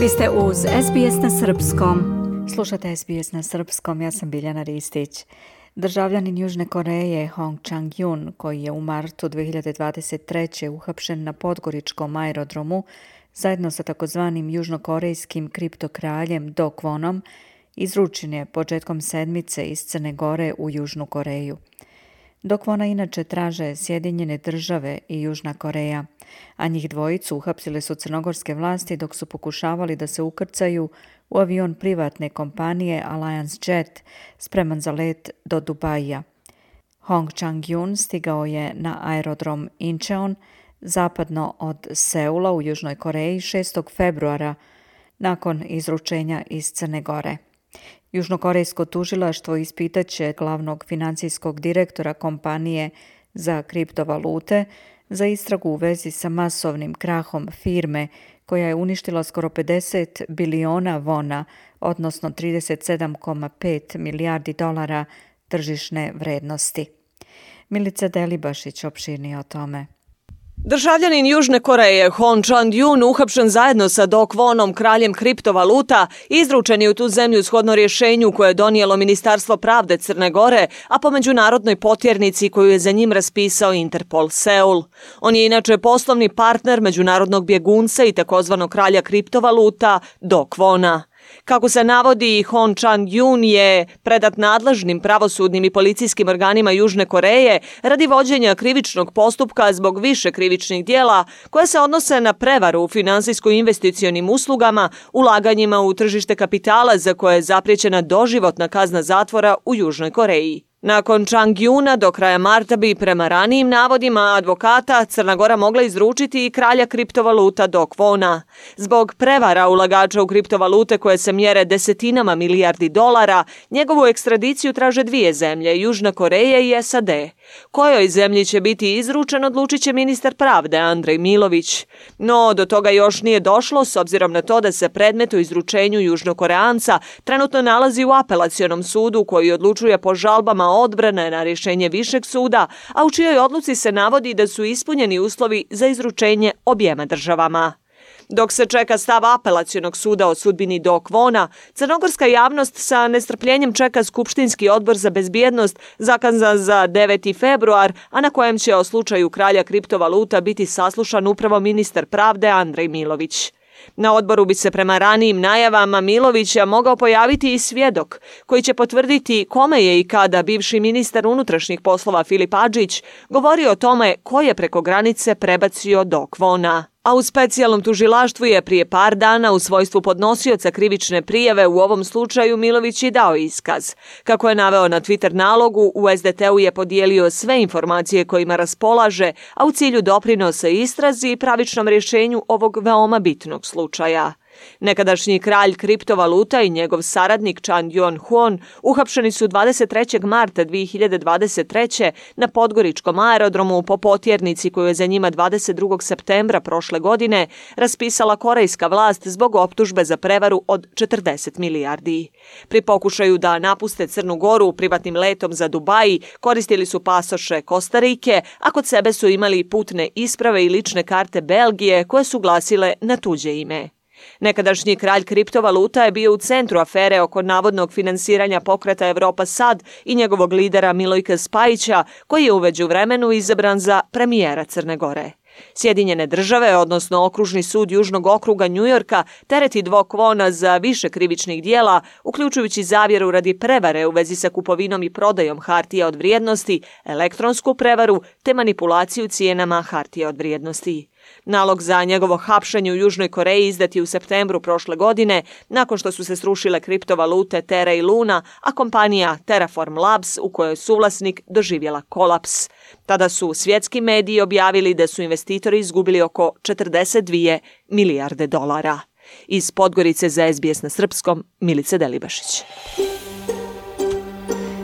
Vi ste uz SBS na Srpskom. Slušate SBS na Srpskom, ja sam Biljana Ristić. Državljanin Južne Koreje Hong Chang-yun, koji je u martu 2023. uhapšen na Podgoričkom aerodromu, zajedno sa takozvanim južnokorejskim kriptokraljem Do Kwonom, izručen je početkom sedmice iz Crne Gore u Južnu Koreju dok ona inače traže Sjedinjene države i Južna Koreja, a njih dvojicu uhapsile su crnogorske vlasti dok su pokušavali da se ukrcaju u avion privatne kompanije Alliance Jet spreman za let do Dubaja. Hong Chang-yun stigao je na aerodrom Incheon zapadno od Seula u Južnoj Koreji 6. februara nakon izručenja iz Crne Gore. Južnokorejsko tužilaštvo ispitaće glavnog financijskog direktora kompanije za kriptovalute za istragu u vezi sa masovnim krahom firme koja je uništila skoro 50 biliona vona, odnosno 37,5 milijardi dolara tržišne vrednosti. Milica Delibašić opširni o tome. Državljanin Južne Koreje Hon Chang-yun uhapšen zajedno sa Do Kwonom, kraljem kriptovaluta, izručen je u tu zemlju shodno rješenju koje je donijelo Ministarstvo pravde Crne Gore, a po međunarodnoj potjernici koju je za njim raspisao Interpol Seul. On je inače poslovni partner međunarodnog bjegunca i takozvanog kralja kriptovaluta Do Kwona. Kako se navodi, Hon Chan-yun je predat nadležnim pravosudnim i policijskim organima Južne Koreje radi vođenja krivičnog postupka zbog više krivičnih dijela koje se odnose na prevaru u finansijsko-investicionim uslugama, ulaganjima u tržište kapitala za koje je zapriječena doživotna kazna zatvora u Južnoj Koreji. Nakon Chang-yuna do kraja marta bi prema ranijim navodima advokata Crna Gora mogla izručiti i kralja kriptovaluta do Kvona. Zbog prevara ulagača u kriptovalute koje se mjere desetinama milijardi dolara, njegovu ekstradiciju traže dvije zemlje, Južna Koreja i SAD. Kojoj zemlji će biti izručen odlučit će ministar pravde Andrej Milović. No, do toga još nije došlo s obzirom na to da se predmet o izručenju Južnokoreanca trenutno nalazi u apelacionom sudu koji odlučuje po žalbama odbrane na rješenje Višeg suda, a u čijoj odluci se navodi da su ispunjeni uslovi za izručenje objema državama. Dok se čeka stav apelacijonog suda o sudbini do Kvona, crnogorska javnost sa nestrpljenjem čeka Skupštinski odbor za bezbjednost zakazan za 9. februar, a na kojem će o slučaju kralja kriptovaluta biti saslušan upravo ministar pravde Andrej Milović. Na odboru bi se prema ranijim najavama Milovića mogao pojaviti i svjedok koji će potvrditi kome je i kada bivši ministar unutrašnjih poslova Filip Adžić govorio o tome ko je preko granice prebacio do Kvona. A u specijalnom tužilaštvu je prije par dana u svojstvu podnosioca krivične prijeve u ovom slučaju Milović i dao iskaz. Kako je naveo na Twitter nalogu, u SDT-u je podijelio sve informacije kojima raspolaže, a u cilju doprinosa istrazi i pravičnom rješenju ovog veoma bitnog slučaja. Nekadašnji kralj kriptovaluta i njegov saradnik Chan Yon-huon uhapšeni su 23. marta 2023. na Podgoričkom aerodromu po potjernici koju je za njima 22. septembra prošle godine raspisala korejska vlast zbog optužbe za prevaru od 40 milijardi. Pri pokušaju da napuste Crnu Goru privatnim letom za Dubaji koristili su pasoše Kostarike, a kod sebe su imali putne isprave i lične karte Belgije koje su glasile na tuđe ime. Nekadašnji kralj kriptovaluta je bio u centru afere oko navodnog finansiranja pokreta Evropa Sad i njegovog lidera Milojka Spajića, koji je uveđu vremenu izabran za premijera Crne Gore. Sjedinjene države, odnosno okružni sud Južnog okruga Njujorka, tereti dvok vona za više krivičnih dijela, uključujući zavjeru radi prevare u vezi sa kupovinom i prodajom hartija od vrijednosti, elektronsku prevaru te manipulaciju cijenama hartija od vrijednosti. Nalog za njegovo hapšenje u Južnoj Koreji izdat je u septembru prošle godine, nakon što su se srušile kriptovalute Terra i Luna, a kompanija Terraform Labs, u kojoj je suvlasnik, doživjela kolaps. Tada su svjetski mediji objavili da su investitori izgubili oko 42 milijarde dolara. Iz Podgorice za SBS na Srpskom, Milice Delibašić.